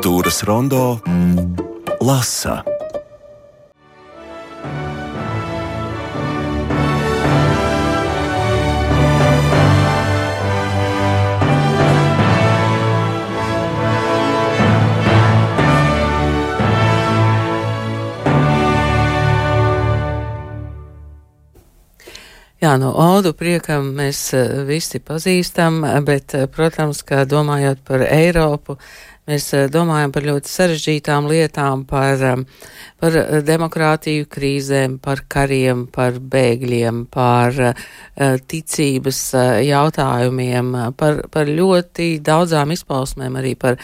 Kultūras rondo lasa. Jā, no Odu priekam mēs eh, visi pazīstam, bet, eh, protams, kā domājot par Eiropu, mēs eh, domājam par ļoti sarežģītām lietām, par, par demokrātiju krīzēm, par kariem, par bēgļiem, par ticības jautājumiem, par, par ļoti daudzām izpausmēm arī par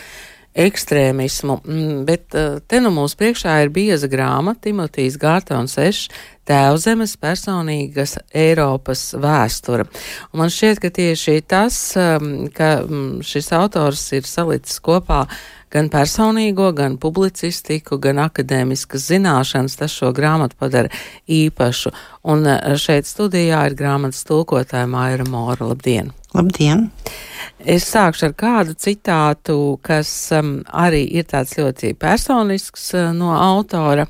ekstrēmismu, mm, bet te nu mūsu priekšā ir bieza grāmata Timotīs Gārtons Ešs Tēvzemes personīgas Eiropas vēsture. Un man šķiet, ka tieši tas, um, ka mm, šis autors ir salicis kopā gan personīgo, gan publicistiku, gan akadēmiskas zināšanas, tas šo grāmatu padara īpašu. Un uh, šeit studijā ir grāmatas tulkotāja Maira Mora. Labdien! Labdien! Es sākšu ar kādu citātu, kas um, arī ir tāds ļoti personisks uh, no autora.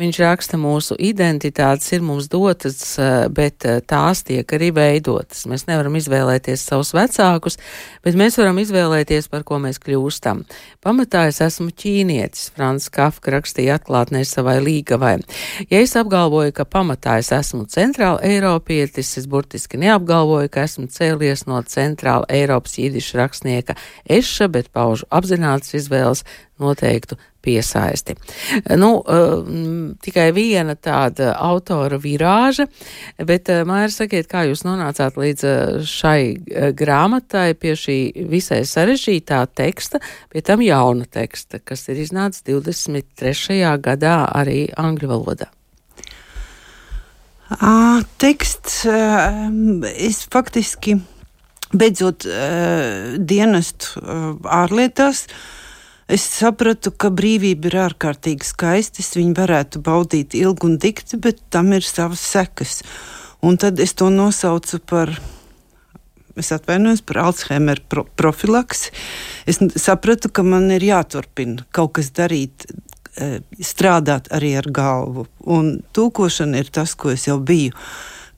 Viņš raksta, mūsu identitātes ir mums dotas, uh, bet uh, tās tiek arī veidotas. Mēs nevaram izvēlēties savus vecākus, bet mēs varam izvēlēties, par ko mēs kļūstam. Pamatā es esmu ķīnietis, Frans Kafka rakstīja atklātnē savai līgavai. Ja es apgalvoju, ka pamatā es esmu centrāla eiropietis, es burtiski neapgalvoju, ka esmu cēlies no centrāla Eiropas jidišu rakstnieka Eša, bet paužu apzināts izvēles noteiktu piesaisti. Nu, uh, tikai viena tāda autora virāža, bet, uh, Maira, sakiet, kā jūs nonācāt līdz uh, šai grāmatai pie šī visai sarežģītā teksta, pie tam jauna teksta, kas ir iznācis 23. gadā arī angļu valodā? Teksts, es faktiski beidzot uh, dienestu uh, ārlietās, es sapratu, ka brīvība ir ārkārtīgi skaista. Viņu varētu baudīt ilgi un dikti, bet tam ir savas sekas. Un tad es to nosaucu par. Es atvainojos par Alzheimer pro profilaksi. Es sapratu, ka man ir jāturpina kaut kas darīt, strādāt arī ar galvu. Un tūkošana ir tas, ko es jau biju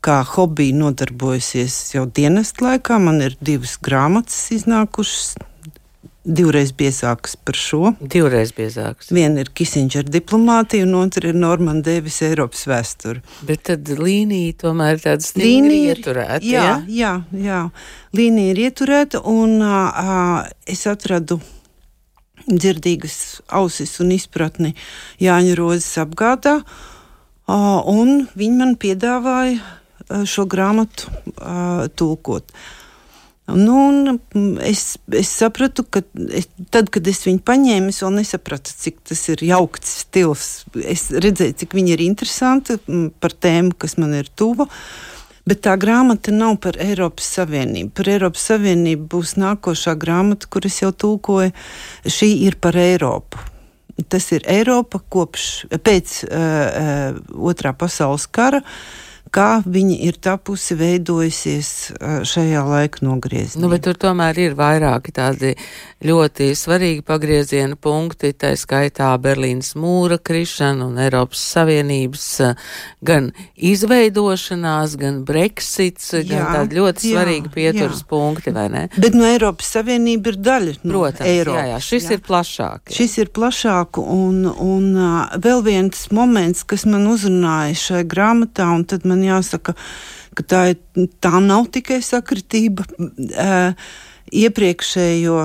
kā hobiju nodarbojusies jau dienestu laikā. Man ir divas grāmatas iznākušas. Divreiz biezākas par šo. Divreiz biezākas. Viena ir Kisindžera diplomātija, un otra ir Normanda Devis Eiropas vēsture. Bet tad līnija tomēr ir tāda stingri ieturēta. Jā, ja? jā, jā. Līnija ir ieturēta, un uh, es atradu dzirdīgas ausis un izpratni Jāņa Rozes apgādā, uh, un viņi man piedāvāja šo grāmatu uh, tulkot. Nu, es, es sapratu, ka es, tad, kad es viņu paņēmu, es vēl nesapratu, cik tas ir jaukts stils. Es redzēju, cik viņa ir interesanta par tēmu, kas man ir tuva. Bet tā grāmata nav par Eiropas Savienību. Par Eiropas Savienību būs nākošā grāmata, kuras jau tulkoju. Šī ir par Eiropu. Tas ir Eiropa kopš pēc uh, uh, otrā pasaules kara. Uh, kā viņa ir tapusi, veidojusies šajā laika nogriezienā. Nu, bet tur tomēr ir vairāki tādi ļoti svarīgi pagrieziena punkti, tā skaitā Berlīnas mūra krišana un Eiropas Savienības gan izveidošanās, gan Brexits, jā, gan tādi ļoti jā, svarīgi pieturas jā. punkti, vai ne? Bet no Eiropas Savienība ir daļa no Protams, Eiropas. Jā, jā, šis jā. ir plašāk. Jā. Šis ir plašāk un, un uh, vēl viens moments, kas man uzrunāja šai grāmatā, un tad man jāsaka, ka tā, ir, tā nav tikai sakritība. Uh, iepriekšējo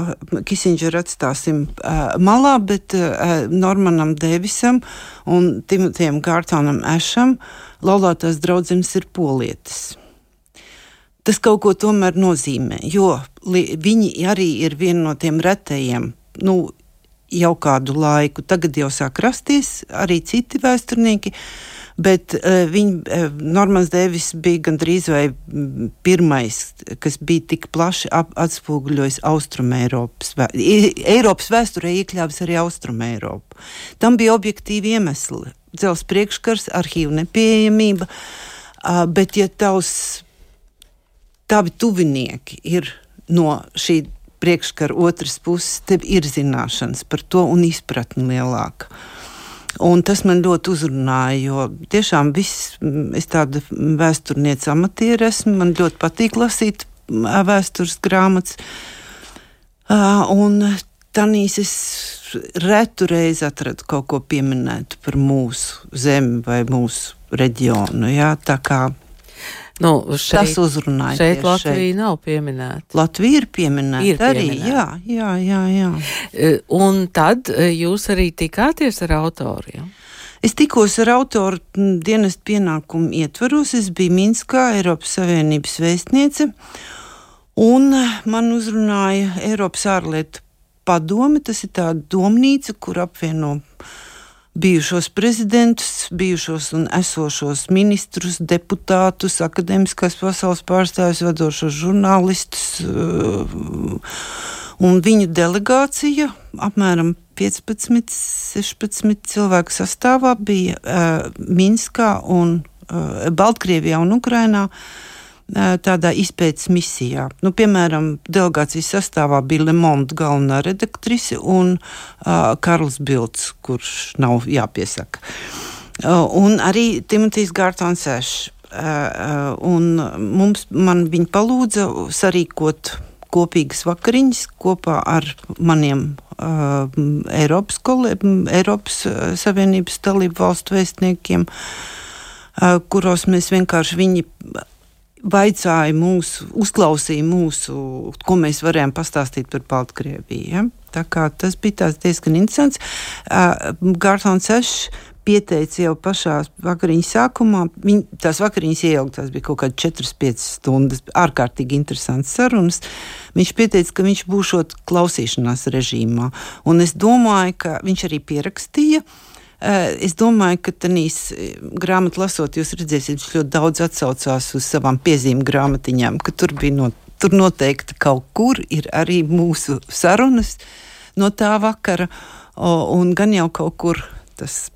Kisindžeru atstāsim uh, malā, bet uh, Normanam Devisam un Timotejam Gārtonam Ešam laulātās draudzenes ir polietis. Tas kaut ko tomēr nozīmē, jo viņi arī ir viena no tiem retajiem, nu, jau kādu laiku. Tagad jau sāk rasties arī citi vēsturnieki, Bet uh, viņa, uh, Normans Devis bija gandrīz vai pirmais, kas bija tik plaši atspoguļojis Austrumēropas, vē, Eiropas vēsturē iekļāvis arī Austrumēropu. Tam bija objektīvi iemesli. Dzels priekškars, arhīvu nepieejamība, uh, bet ja tavs, tavi tuvinieki ir no šī priekškara otras puses, tev ir zināšanas par to un izpratne lielāka. Un tas man ļoti uzrunāja, jo tiešām viss, es tāda vēsturniece amatiera esmu, man ļoti patīk lasīt vēstures grāmatas. Un tanīs es retu reizi atradu kaut ko pieminētu par mūsu zemi vai mūsu reģionu. Jā, tā kā Nu, šeit, tas uzrunāja. Šeit Latvija šeit. nav pieminēta. Latvija ir pieminēta ir arī. Pieminēta. Jā, jā, jā, jā. E, un tad e, jūs arī tikāties ar autoriem? Es tikos ar autoru dienestu pienākumu ietvaros. Es biju Minskā, Eiropas Savienības vēstniece, un man uzrunāja Eiropas ārlietu padome. Tas ir tā domnīca, kur apvieno bijušos prezidentus, bijušos un esošos ministrus, deputātus, akadēmiskās pasaules pārstāvjus, vadošos žurnālistus. Uh, un viņu delegācija, apmēram 15, 16 cilvēku sastāvā, bija uh, Minskā un uh, Baltkrievijā un Ukrainā. Uh, tādā izpētes misijā. Nu, piemēram, delegācijas sastāvā bija Lemonda galvenā redaktrise un uh, Karls Bilds, kurš nav jāpiesaka. Uh, un arī Timotejs Gārtons Ešs. Uh, un mums, man viņa palūdza sarīkot kopīgas vakariņas kopā ar maniem uh, Eiropas, kolēģiem, Eiropas Savienības dalību valstu vēstniekiem, uh, kuros mēs vienkārši viņi vaicāja mūsu, uzklausīja mūsu, ko mēs varējām pastāstīt par Baltkrieviju. Ja? Tā kā tas bija diezgan interesants. Uh, Gārtons Ešs pieteica jau pašā vakariņas sākumā. Viņ, tās vakariņas ieilgtās bija kaut kādas 4-5 stundas, ārkārtīgi interesants sarunas. Viņš pieteica, ka viņš būšot klausīšanās režīmā. Un es domāju, ka viņš arī pierakstīja. Uh, es domāju, ka tādīs eh, grāmatā lasot, jūs redzēsiet, viņš ļoti daudz atsaucās uz savām piezīmju grāmatiņām, ka tur bija no, tur noteikti kaut kur ir arī mūsu sarunas no tā vakara, un gan jau kaut kur tas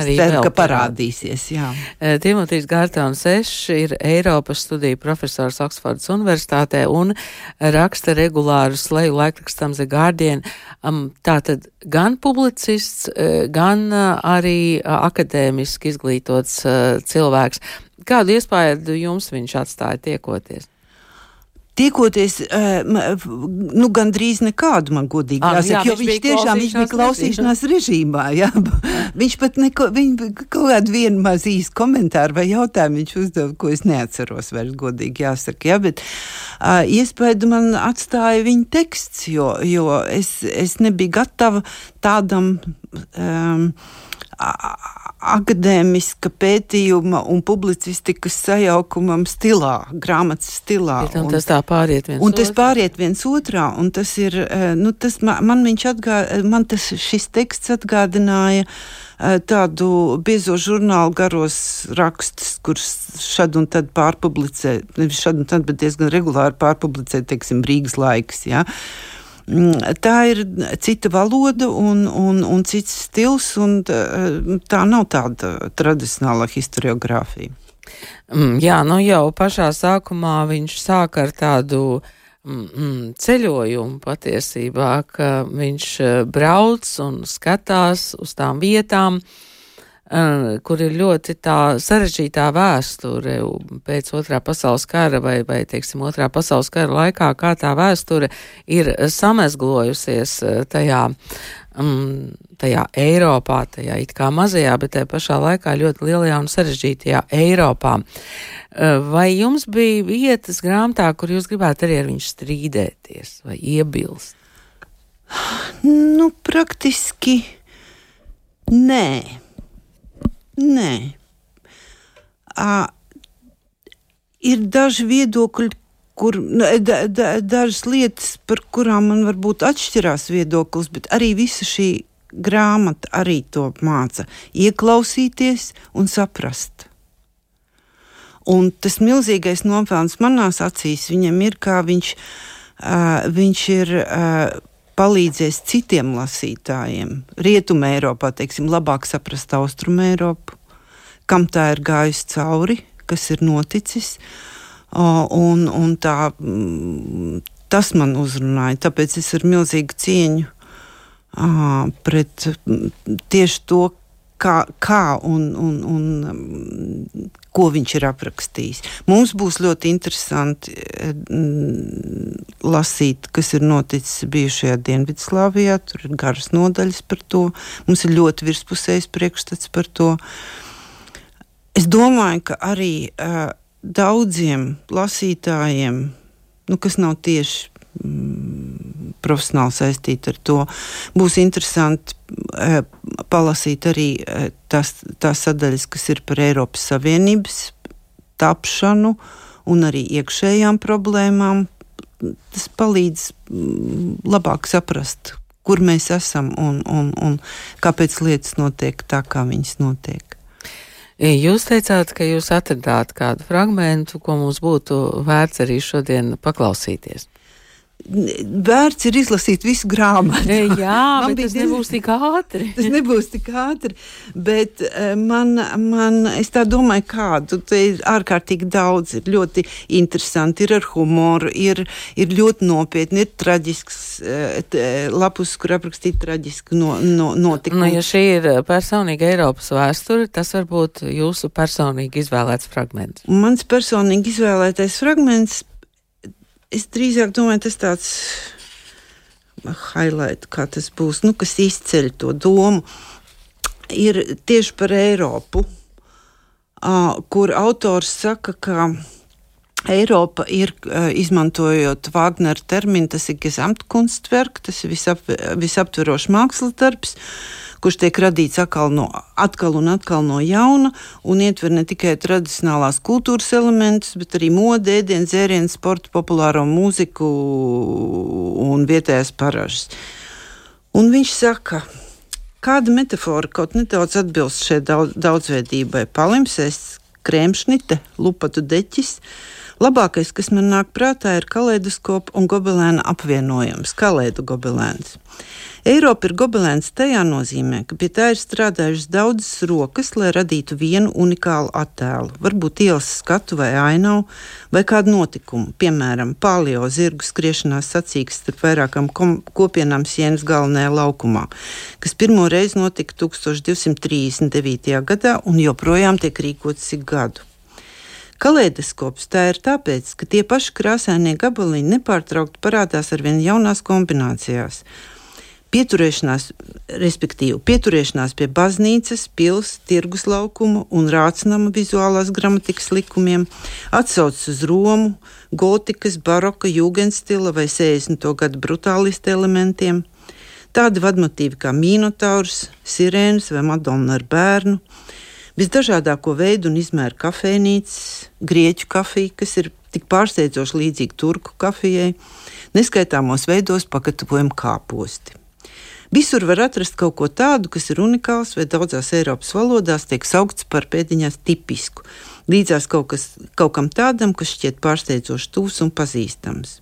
Arī ceru, ka parādīsies. E, Timotīs Gārtons Ešs ir Eiropas studiju profesors Oksfordas Universitātē un raksta regulāru sleju laikrakstam The Guardian. Tātad gan publicists, gan arī akadēmiski izglītots cilvēks. Kādu iespēju jums viņš atstāja tiekoties? Tiekoties, uh, nu, gandrīz nekādu man godīgi ah, jāsaka, jā, jo viņš, viņš tiešām viņš bija klausīšanās režīmā. Jā. viņš pat neko, viņ, kaut kādu vienu maz īstu komentāru vai jautājumu viņš uzdeva, ko es neatceros vairs godīgi jāsaka. Jā, bet uh, iespēju man atstāja viņa teksts, jo, jo es, es nebiju gatava tādam. Um, akadēmiska pētījuma un publicistikas sajaukumam stilā, grāmatas stilā. Ja, un, tas tā pāriet viens un tas pāriet viens otrā, un tas ir, eh, nu, tas man, man viņš atgā, man tas šis teksts atgādināja eh, tādu biezo žurnālu garos rakstus, kurus šad un tad pārpublicē, nevis šad un tad, bet diezgan regulāri pārpublicē, teiksim, Rīgas laiks, jā. Ja? Mm, tā ir cita valoda un, un, un cits stils, un tā nav tāda tradicionāla historiografija. Mm, jā, nu jau pašā sākumā viņš sāka ar tādu mm, mm, ceļojumu patiesībā, ka viņš eh, brauc un skatās uz tām vietām, uh, Eh, kur ir ļoti tā sarežģītā vēsture pēc otrā pasaules kara vai, vai, teiksim, otrā pasaules kara laikā, kā tā vēsture ir samezglojusies tajā, um, tajā Eiropā, tajā it kā mazajā, bet tajā pašā laikā ļoti lielajā un sarežģītajā Eiropā. Vai jums bija vietas grāmatā, kur jūs gribētu arī ar viņu strīdēties vai iebilst? Nu, praktiski nē. Nē. À, ir daži viedokļi, kur da, da, dažas lietas, par kurām man varbūt atšķirās viedoklis, bet arī visa šī grāmata arī to māca. Ieklausīties un saprast. Un tas milzīgais nopelns manās acīs viņam ir, kā viņš, uh, viņš ir. Uh, palīdzēs citiem lasītājiem, Rietumē Eiropā, teiksim, labāk saprast Austrumu Eiropu, kam tā ir gājusi cauri, kas ir noticis. Un, un tā, tas man uzrunāja. Tāpēc es ar milzīgu cieņu pret tieši to, kā, kā un, un, un um, ko viņš ir aprakstījis. Mums būs ļoti interesanti mm, lasīt, kas ir noticis bijušajā Dienvidslāvijā. Tur ir garas nodaļas par to. Mums ir ļoti virspusējs priekšstats par to. Es domāju, ka arī uh, daudziem lasītājiem, nu, kas nav tieši mm, profesionāli saistīti ar to, būs interesanti palasīt arī uh, tās, tās sadaļas, kas ir par Eiropas Savienības tapšanu un arī iekšējām problēmām. Tas palīdz mm, labāk saprast, kur mēs esam un, un, un kāpēc lietas notiek tā, kā viņas notiek. Jūs teicāt, ka jūs atradāt kādu fragmentu, ko mums būtu vērts arī šodien paklausīties vērts ir izlasīt visu grāmatu. Jā, bet tas diezgan... nebūs tik ātri. tas nebūs tik ātri, bet eh, man, man es tā domāju, kādu, te ir ārkārtīgi daudz, ir ļoti interesanti, ir ar humoru, ir, ir ļoti nopietni, ir traģisks eh, lapus, kur aprakstīt traģisku no, no, notikumu. Nu, ja šī ir personīga Eiropas vēsture, tas var būt jūsu personīgi izvēlēts fragments. Mans personīgi izvēlētais fragments es drīzāk domāju, tas tāds highlight, kā tas būs, nu, kas izceļ to domu, ir tieši par Eiropu, uh, kur autors saka, ka Eiropa ir, izmantojot Wagner terminu, tas ir Gesamtkunstwerk, tas ir visap, visaptverošs mākslas darbs, kurš tiek radīts atkal, no, atkal un atkal no jauna un ietver ne tikai tradicionālās kultūras elementus, bet arī mode, ēdienu, dzērienu, sportu, populāro mūziku un vietējās paražas. Un viņš saka, kāda metāfora kaut nedaudz atbilst šai daudz, daudzveidībai. Palimsēs, krēmšnite, lupatu deķis. Labākais, kas man nāk prātā, ir kaleidoskopa un gobelēna apvienojums, kalēdu gobelēns. Eiropa ir gobelēns tajā nozīmē, ka pie tā ir strādājušas daudzas rokas, lai radītu vienu unikālu attēlu, varbūt ielas skatu vai ainavu, vai kādu notikumu, piemēram, palio zirgu skriešanās sacīks starp vairākām kopienām sienas galvenajā laukumā, kas pirmo reizi notika 1239. gadā un joprojām tiek rīkots ik gadu. Kaleidoskops tā ir tāpēc, ka tie paši krāsainie gabaliņi nepārtraukti parādās ar vien jaunās kombinācijās pieturēšanās, respektīvi pieturēšanās pie baznīcas, pilsētas, tirgus laukuma un rācinama vizuālās gramatikas likumiem, atsaucas uz Romu, gotikas, baroka, jūgenstila vai 60. gadu brutālistu elementiem. Tādi vadmotīvi kā mīnotaurs, sirēnas vai madonna ar bērnu, visdažādāko veidu un izmēru kafejnīcas, grieķu kafija, kas ir tik pārsteidzoši līdzīga turku kafijai, neskaitāmos veidos pagatavojam kāposti. Visur var atrast kaut ko tādu, kas ir unikāls vai daudzās Eiropas valodās tiek saukts par pēdiņās tipisku. Līdzās kaut, kas, kaut kam tādam, kas šķiet pārsteidzoši tūs un pazīstams.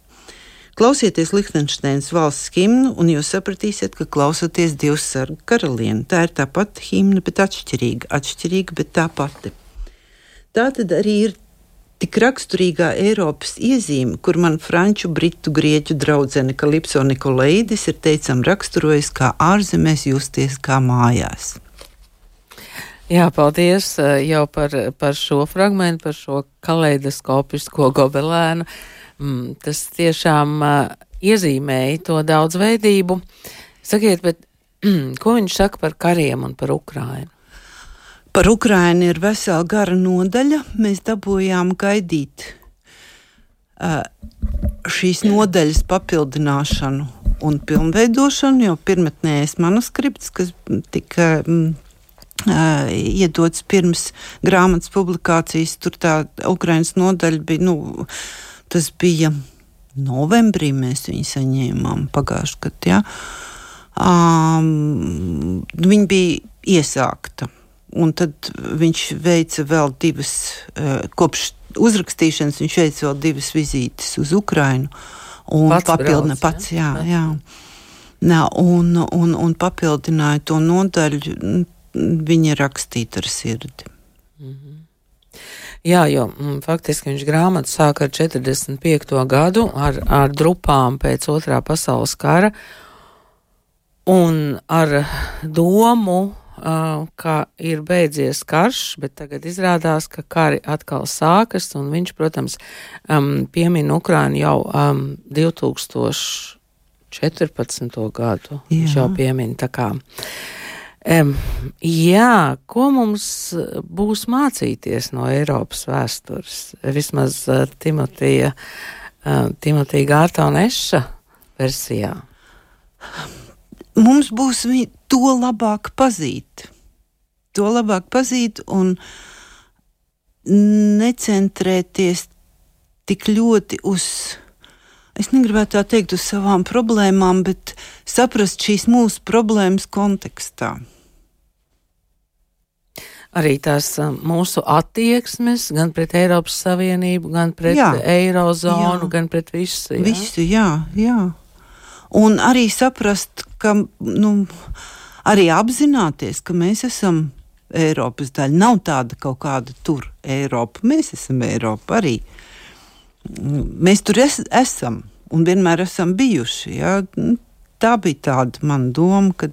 Klausieties Liechtensteinas valsts himnu, un jūs sapratīsiet, ka klausoties Dievs sarga karalieni. Tā ir tā pati himna, bet atšķirīga, atšķirīga, bet tā pati. Tā tad arī ir tik raksturīgā Eiropas iezīme, kur man franču, britu, grieķu draudzene Kalipso Nikolaidis ir teicam raksturojis, kā ārzemēs justies kā mājās. Jā, paldies eh, jau par, par šo fragment, par šo kaleidoskopisko gobelēnu. Mm, tas tiešām uh, iezīmēja to daudzveidību. Sakiet, bet ko viņš saka par kariem un par Ukrainu? Par Ukrajinu ir vesela gara nodaļa. Mēs dabūjām gaidīt uh, šīs nodaļas papildināšanu un pilnveidošanu, jo pirmotnējais manuskripts, kas tika mm, uh, iedots pirms grāmatas publikācijas, tur tā Ukrainas nodaļa bija, nu, tas bija novembrī mēs viņu saņēmām pagājušajā gadā. Ja? Um, viņa bija iesākta. Un tad viņš veica vēl divas, uh, kopš uzrakstīšanas, viņš veica vēl divas vizītes uz Ukrajinu. Un pats papildināja brauc, pats, jā, jā. jā. Nā, un, un, un papildināja to nodaļu, viņa rakstīta ar sirdi. Mm -hmm. Jā, jo m, faktiski viņš grāmatu sāka ar 45. gadu, ar, ar drupām pēc otrā pasaules kara, un ar domu, uh, ka ir beidzies karš, bet tagad izrādās, ka kari atkal sākas, un viņš, protams, um, piemin Ukrainu jau um, 2014. gadu. Jā. Viņš jau piemin tā kā. Um, jā, ko mums būs mācīties no Eiropas vēstures? Vismaz uh, Timotija, uh, Timotija Gārtona Eša versijā. Mums būs to labāk pazīt. To labāk pazīt un necentrēties tik ļoti uz es negribētu tā teikt uz savām problēmām, bet saprast šīs mūsu problēmas kontekstā. Arī tās mūsu attieksmes, gan pret Eiropas Savienību, gan pret jā, Eirozonu, jā. gan pret visu. Jā? Visu, jā, jā. Un arī saprast, ka, nu, arī apzināties, ka mēs esam Eiropas daļa. Nav tāda kaut kāda tur Eiropa. Mēs esam Eiropa arī. Mēs tur es, esam un vienmēr esam bijuši. Ja? Tā bija tāda mana doma, ka,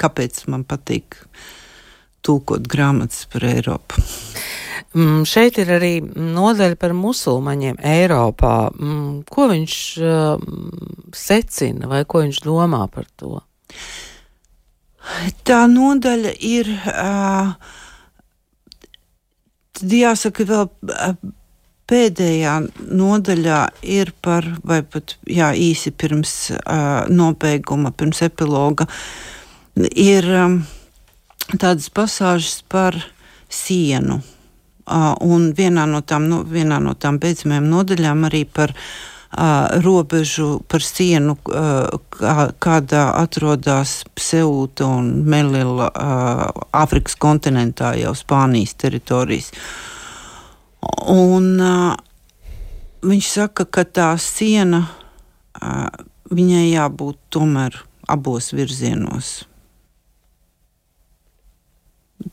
kāpēc man patīk tulkot grāmatas par Eiropu. Mm, šeit ir arī nodaļa par musulmaņiem Eiropā. Mm, ko viņš uh, secina vai ko viņš domā par to? Tā nodaļa ir, uh, jāsaka, vēl uh, pēdējā nodaļā ir par, vai pat jā, īsi pirms uh, nobeiguma, pirms epiloga, ir um, tādas pasāžas par sienu. Uh, un vienā no tām, no, vienā no tām beidzamajām nodaļām arī par uh, robežu, par sienu, uh, kā, kādā atrodas Pseuta un Melila Āfrikas kontinentā jau Spānijas teritorijas. Uh, Un, uh, viņš saka, ka tā siena uh, viņai jābūt tomēr abos virzienos.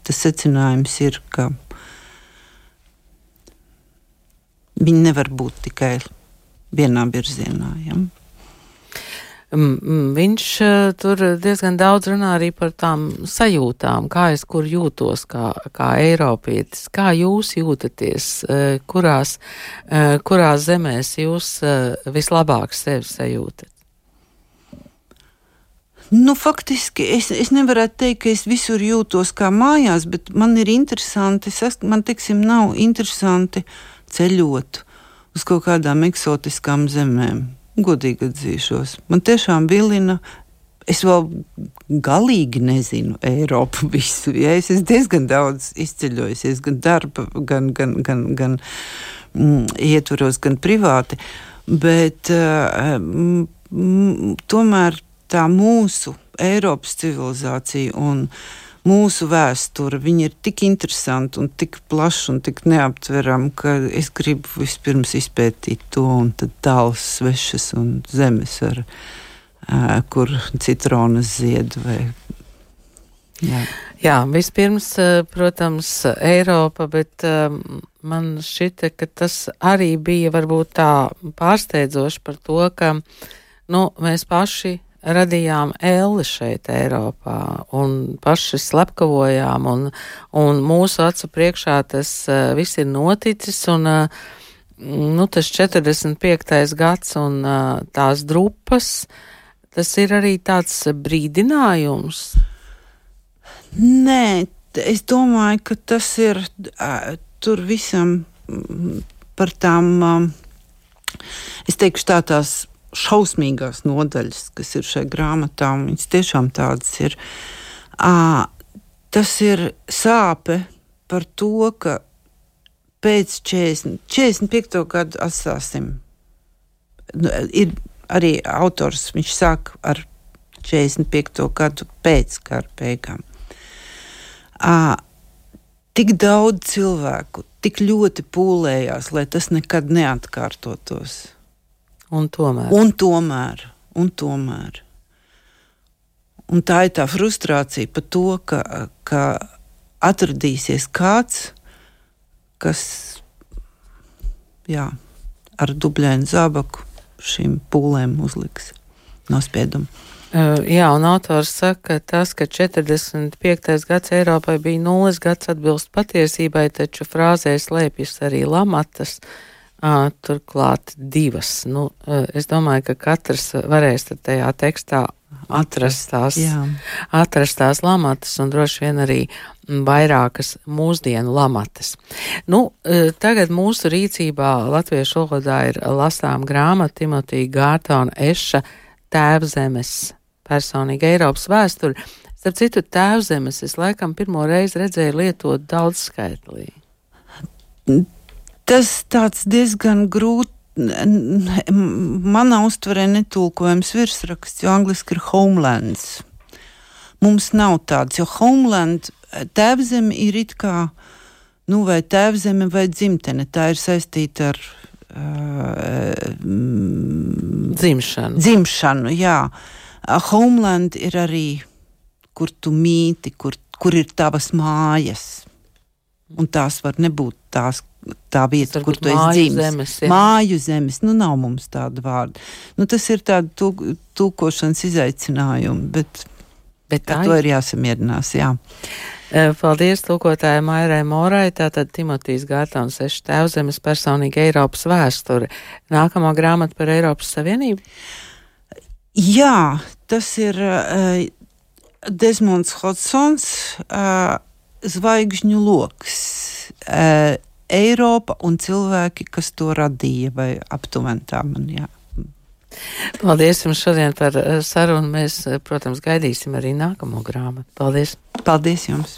Tas secinājums ir, ka viņi nevar būt tikai vienā virzienā. Ja? Viņš eh, tur diezgan daudz runā arī par tām sajūtām, kā es kur jūtos kā, kā Eiropietis, kā jūs jūtaties, eh, kurās, eh, kurās zemēs jūs vislabāk sevi sajūtat. Nu, faktiski es, es nevaru teikt, ka es visur jūtos kā mājās, bet man ir interesanti, es, man teiksim, nav interesanti ceļot uz kaut kādām eksotiskām zemēm godīgi atzīšos. Man tiešām vilina. Es vēl galīgi nezinu Eiropu visu. Ja? Es esmu diezgan daudz izceļojusies, gan darba, gan, gan, gan, gan mm, ietvaros, gan privāti. Bet uh, mm, tomēr tā mūsu Eiropas civilizācija un uh, mūsu vēsture ir tik interesanta un tik plaša un tik neaptverama, ka es gribu vispirms izpētīt to un tad tālus svešas un zemes, ar, uh, kur citronas zied vai Jā. Jā, vispirms, protams, Eiropa, bet man šķita, ka tas arī bija varbūt tā pārsteidzoši par to, ka nu, mēs paši radījām elli šeit Eiropā un paši slepkavojām un, un mūsu acu priekšā tas uh, viss ir noticis un uh, nu, tas 45. gads un uh, tās drupas, tas ir arī tāds brīdinājums. Nē, es domāju, ka tas ir uh, tur visam par tām, uh, es teikšu tā tās šausmīgās nodaļas, kas ir šajā grāmatā, un viņas tiešām tādas ir. À, tas ir sāpe par to, ka pēc 40, 45. gadu atstāsim. Nu, ir arī autors, viņš sāk ar 45. gadu pēc kara beigām. À, tik daudz cilvēku, tik ļoti pūlējās, lai tas nekad neatkārtotos. Un tomēr. Un tomēr, un tomēr. Un tā ir tā frustrācija par to, ka, ka atradīsies kāds, kas jā, ar dubļainu zābaku šīm pūlēm uzliks nospiedumu. Jā, un autors saka, ka tas, ka 45. gads Eiropai bija nulles gads atbilst patiesībai, taču frāzē slēpjas arī lamatas, uh, turklāt divas. Nu, uh, es domāju, ka katrs varēs tajā tekstā atrast tās, Jā. atrast tās lamatas un droši vien arī vairākas mūsdienu lamatas. Nu, tagad mūsu rīcībā latviešu valodā ir lasām grāmata Timotija Gārtona Eša Tēvzemes personīga Eiropas vēsture. Starp citu, Tēvzemes es laikam pirmo reizi redzēju lietot daudz skaitlī. Tas tāds diezgan grūti manā uztverē netulkojams virsraksts, jo angliski ir homelands. Mums nav tāds, jo homeland tēvzeme ir it kā, nu, vai tēvzeme vai dzimtene. Tā ir saistīta ar uh, dzimšanu. Dzimšanu, jā. Homeland ir arī, kur tu mīti, kur, kur ir tavas mājas. Un tās var nebūt tās, tā vieta, kur tu esi dzimis. Zemes, jā. māju zemes, nu nav mums tāda vārda. Nu, tas ir tāds tūkošanas izaicinājums, bet, bet ar to ir jāsamierinās. Jā. E, paldies tulkotājai Mairai Morai, tātad Timotīs Gārtons seši tēvzemes personīga Eiropas vēsture. Nākamā grāmata par Eiropas Savienību? Jā, tas ir uh, Desmonds Hodsons, uh, Zvaigžņu loks. Uh, Eiropa un cilvēki, kas to radīja, vai aptuveni tā man jā. Paldies jums šodien par sarunu. Mēs, protams, gaidīsim arī nākamo grāmatu. Paldies! Paldies jums!